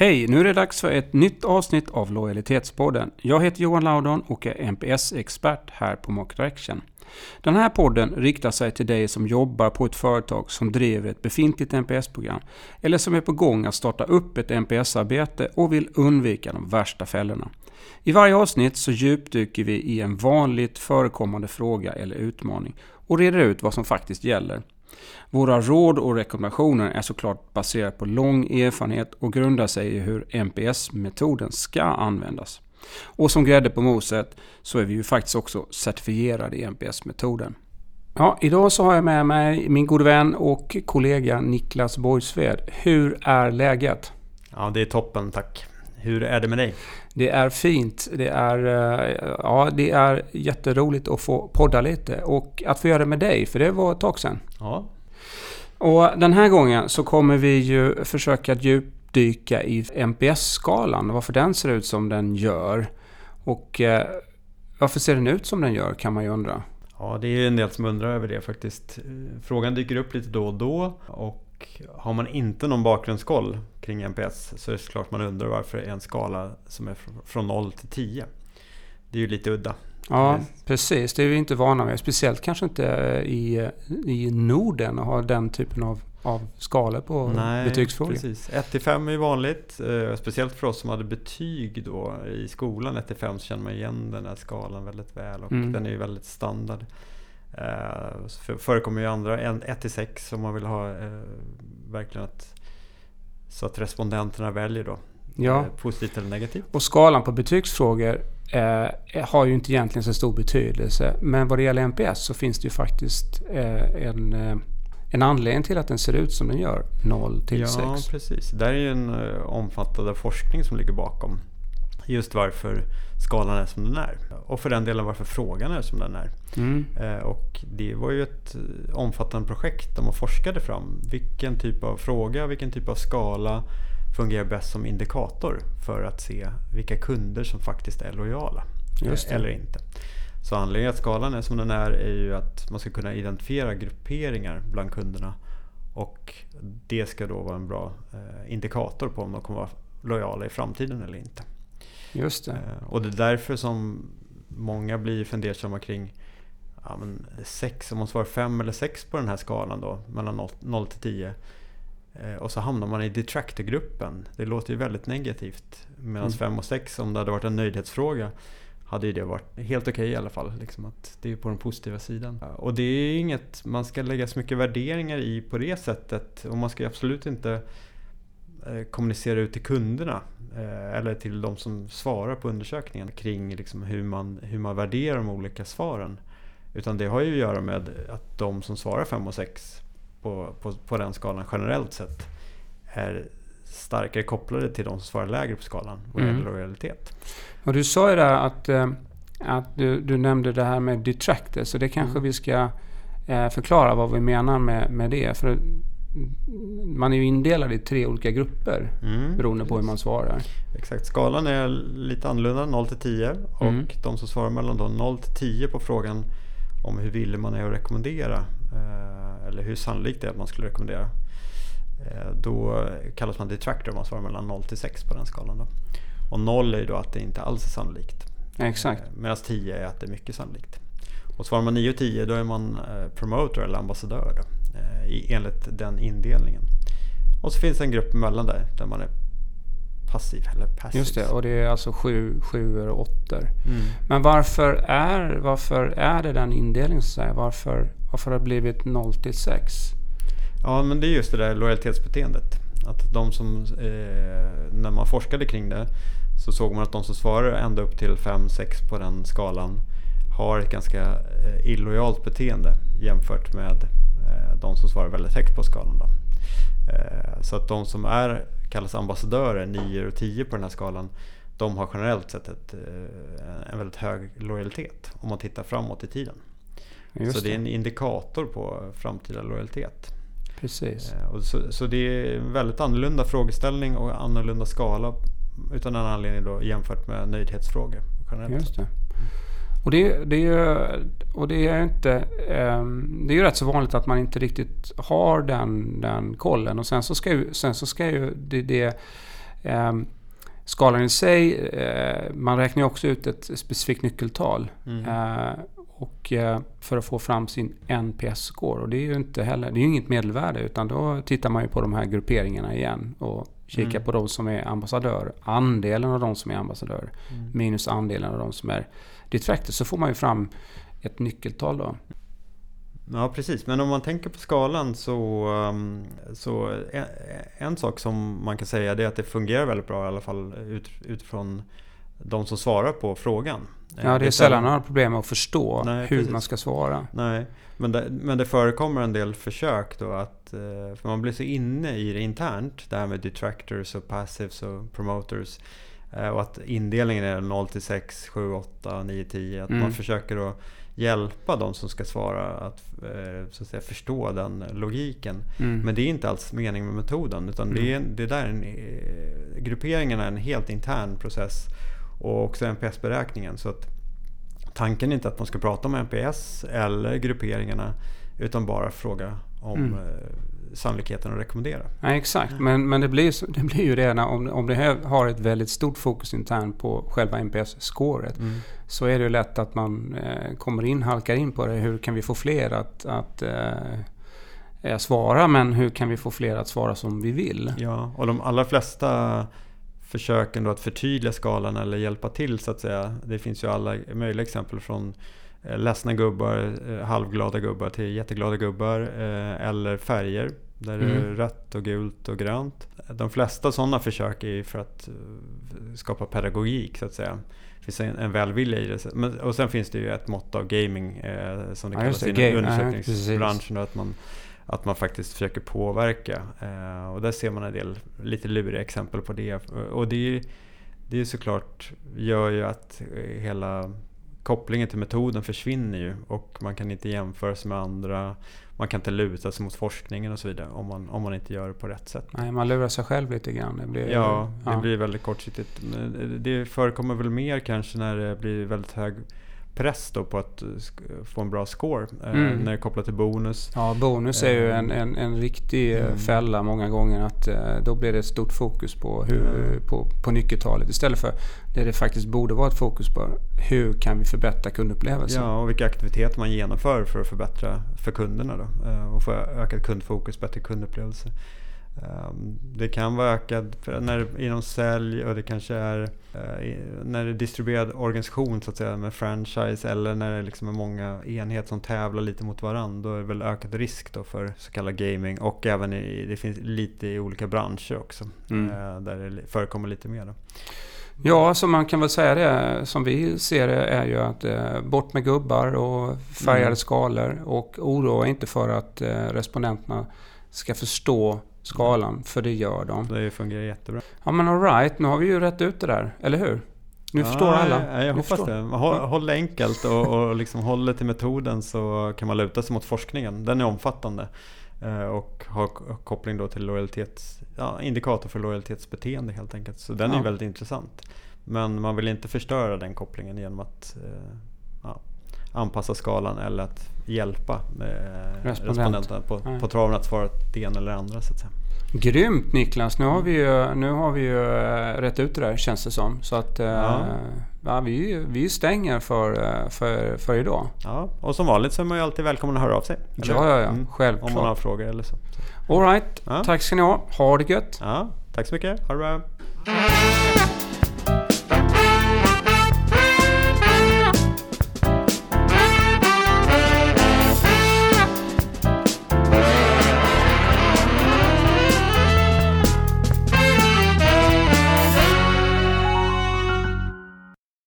Hej! Nu är det dags för ett nytt avsnitt av Lojalitetspodden. Jag heter Johan Laudon och är NPS-expert här på Markdirection. Den här podden riktar sig till dig som jobbar på ett företag som driver ett befintligt NPS-program eller som är på gång att starta upp ett NPS-arbete och vill undvika de värsta fällorna. I varje avsnitt så djupdyker vi i en vanligt förekommande fråga eller utmaning och reder ut vad som faktiskt gäller. Våra råd och rekommendationer är såklart baserade på lång erfarenhet och grundar sig i hur NPS-metoden ska användas. Och som grädde på moset så är vi ju faktiskt också certifierade i NPS-metoden. Ja, idag så har jag med mig min gode vän och kollega Niklas Borgsved. Hur är läget? Ja, det är toppen tack. Hur är det med dig? Det är fint. Det är, eh, ja, det är jätteroligt att få podda lite och att få göra det med dig, för det var ett tag sedan. Ja. Och den här gången så kommer vi ju försöka djupdyka i NPS-skalan, varför den ser ut som den gör. Och eh, varför ser den ut som den gör kan man ju undra. Ja, det är en del som undrar över det faktiskt. Frågan dyker upp lite då och då och har man inte någon bakgrundskoll kring NPS så är det såklart man undrar varför det är en skala som är från 0 till 10. Det är ju lite udda. Ja, precis. Det är vi inte vana vid. Speciellt kanske inte i, i Norden att ha den typen av, av skalor på Nej, betygsfrågor. Precis. 1 till 5 är vanligt. Eh, speciellt för oss som hade betyg då i skolan 1 till 5 så känner man igen den här skalan väldigt väl och mm. den är ju väldigt standard. Eh, förekommer ju andra, 1 till 6 om man vill ha eh, verkligen att så att respondenterna väljer då ja. Eh, positivt eller negativt. Och skalan på betygsfrågor eh, har ju inte egentligen så stor betydelse. Men vad det gäller NPS så finns det ju faktiskt eh, en, eh, en anledning till att den ser ut som den gör, 0 till 6. Ja, precis. Där är ju en omfattande forskning som ligger bakom just varför skalan är som den är. Och för den delen varför frågan är som den är. Mm. Eh, och det var ju ett omfattande projekt där man forskade fram vilken typ av fråga, vilken typ av skala fungerar bäst som indikator för att se vilka kunder som faktiskt är lojala eller inte. Så anledningen att skalan är som den är är ju att man ska kunna identifiera grupperingar bland kunderna och det ska då vara en bra eh, indikator på om de kommer vara lojala i framtiden eller inte. Just det. Eh, och det är därför som många blir fundersamma kring ja, men sex, om man svarar 5 eller 6 på den här skalan då, mellan 0 till 10. Eh, och så hamnar man i detractor-gruppen. Det låter ju väldigt negativt. Medan 5 mm. och 6, om det hade varit en nöjdhetsfråga, hade ju det varit helt okej okay i alla fall. Liksom att det är på den positiva sidan. Och det är inget man ska lägga så mycket värderingar i på det sättet. Och man ska absolut inte kommunicera ut till kunderna Eh, eller till de som svarar på undersökningen kring liksom hur, man, hur man värderar de olika svaren. Utan det har ju att göra med att de som svarar 5 och 6 på, på, på den skalan generellt sett är starkare kopplade till de som svarar lägre på skalan vad gäller mm. lojalitet. Och du sa ju där att, eh, att du, du nämnde det här med detractors så det kanske mm. vi ska eh, förklara vad vi menar med, med det. För man är ju indelad i tre olika grupper mm, beroende på hur man svarar. Exakt, skalan är lite annorlunda, 0 till 10 och mm. de som svarar mellan då 0 till 10 på frågan om hur villig man är att rekommendera eh, eller hur sannolikt det är att man skulle rekommendera. Eh, då kallas man detractor om man svarar mellan 0 till 6 på den skalan. Då. Och 0 är ju då att det inte alls är sannolikt. Exakt. Eh, Medan 10 är att det är mycket sannolikt. Och svarar man 9 och 10 då är man promoter eller ambassadör. Då. Eh, enligt den indelningen. Och så finns det en grupp emellan där, där man är passiv eller passiv. Just det, och det är alltså sju, sjuor och åttor. Mm. Men varför är, varför är det den indelningen? Så här? Varför, varför har det blivit 0 till 6? Ja, men det är just det där lojalitetsbeteendet. Att de som, eh, när man forskade kring det så såg man att de som svarar ända upp till 5-6 på den skalan har ett ganska eh, illojalt beteende jämfört med de som svarar väldigt högt på skalan. Då. Eh, så att de som är, kallas ambassadörer, 9 och 10 på den här skalan, de har generellt sett ett, eh, en väldigt hög lojalitet om man tittar framåt i tiden. Just så det. är en indikator på framtida lojalitet. Precis. Så, så, det är en väldigt annorlunda frågeställning och annorlunda skala utan en anledning då jämfört med nöjdhetsfrågor. Generellt. Just det. Och det, det, är, och det är inte... Um, det är ju rätt så vanligt att man inte riktigt har den, den kollen. Och sen så ska ju, sen så ska ju det, det Ehm, skalan i sig, eh, man räknar ju också ut ett specifikt nyckeltal. Mm. Eh, och eh, för att få fram sin NPS-score. Och det är ju inte heller, det är ju inget medelvärde utan då tittar man ju på de här grupperingarna igen och kikar Mm. på de som är ambassadör. Andelen av de som är ambassadör Mm. minus andelen av de som är detractor. Så får man ju fram ett nyckeltal då. Ja, precis. Men om man tänker på skalan så, um, så en, en sak som man kan säga är att det fungerar väldigt bra i alla fall ut, utifrån de som svarar på frågan. Ja, det är sällan några problem att förstå Nej, hur precis. man ska svara. Nej, men det, men det förekommer en del försök då att, eh, för man blir så inne i det internt, det här med detractors och passives och promoters. eh, Och att indelningen är 0 till 6, 7, 8, 9, 10. Att Mm. man försöker att hjälpa de som ska svara att, eh, så att säga, förstå den logiken. Mm. Men det är inte alls meningen med metoden. Utan det, är, det där är en, eh, grupperingen är en helt intern process. Och också NPS-beräkningen. Så att tanken är inte att man ska prata om NPS eller grupperingarna. Utan bara fråga om Mm. eh, sannolikheten att rekommendera. Nej, exakt. Men, men det, blir, det blir ju det när, om, om det här har ett väldigt stort fokus internt på själva NPS-scoret. Så är det ju lätt att man eh, kommer in, halkar in på det. Hur kan vi få fler att, att eh, svara? Men hur kan vi få fler att svara som vi vill? Ja, och de allra flesta försöken då att förtydliga skalan eller hjälpa till så att säga. Det finns ju alla möjliga exempel från eh, ledsna gubbar, eh, halvglada gubbar till jätteglada gubbar eh, eller färger. Där det är Mm. rött och gult och grönt. De flesta sådana försök är för att skapa pedagogik så att säga. Det finns en, en välvilja i det. Men, och sen finns det ju ett mått av gaming eh, som det Ja, kallas inom ja, undersökningsbranschen. att man att man faktiskt försöker påverka. Eh, och där ser man en del lite luriga exempel på det. Och det, är- det är såklart gör ju att hela kopplingen till metoden försvinner ju. Och man kan inte jämföra sig med andra. Man kan inte luta sig mot forskningen och så vidare om man, om man inte gör det på rätt sätt. Nej, man lurar sig själv lite grann. Det blir, Ja, det ja. blir väldigt kortsiktigt. Det förekommer väl mer kanske när det blir väldigt hög press då på att eh, få en bra score. eh, Mm. När det är kopplat till bonus. Ja, bonus är ju en, en, en riktig eh, Mm. fälla många gånger. Att eh, Då blir det ett stort fokus på, hur, Mm. på, på nyckeltalet istället för det det faktiskt borde vara ett fokus på. Hur kan vi förbättra kundupplevelsen? Ja, och vilka aktiviteter man genomför för att förbättra för kunderna då. eh, Och få ökat kundfokus, bättre kundupplevelse. Ehm, Det kan vara ökad när, inom sälj och det kanske är eh, när det är distribuerad organisation så att säga med franchise eller när det liksom är många enheter som tävlar lite mot varandra. Då är det väl ökad risk då för så kallad gaming och även i, det finns lite i olika branscher också. Mm. eh, Där det förekommer lite mer. Då. Ja, så man kan väl säga det som vi ser det är ju att eh, bort med gubbar och färgade Mm. skalor och oroa inte för att eh, respondenterna ska förstå skalan, för det gör de. Det fungerar jättebra. Ja men alright, nu har vi ju rätt ut det där, eller hur? Nu förstår alla. Ja, jag Nu hoppas förstår. det. Håll, håll det enkelt och, och liksom håll det till metoden så kan man luta sig mot forskningen. Den är omfattande eh, och har koppling då till lojalitets, ja, indikator för lojalitetsbeteende helt enkelt. Så den Ja. är väldigt intressant. Men man vill inte förstöra den kopplingen genom att eh, ja, anpassa skalan eller att hjälpa eh, Respondent. respondenterna på, Nej. på traven att svara det ena eller andra. Så att säga. Grymt Niklas! Nu har vi ju, nu har vi ju eh, rätt ut det där känns det som. Så att eh, Ja. ja, vi, vi stänger för, eh, för, för idag. Ja, och som vanligt så är man ju alltid välkommen att höra av sig. eller? Ja, ja, ja. Mm. Självklart. Om man har frågor eller så. Alright, Ja. tack ska ni ha. Ha det gött! Ja, tack så mycket. Ha det bra.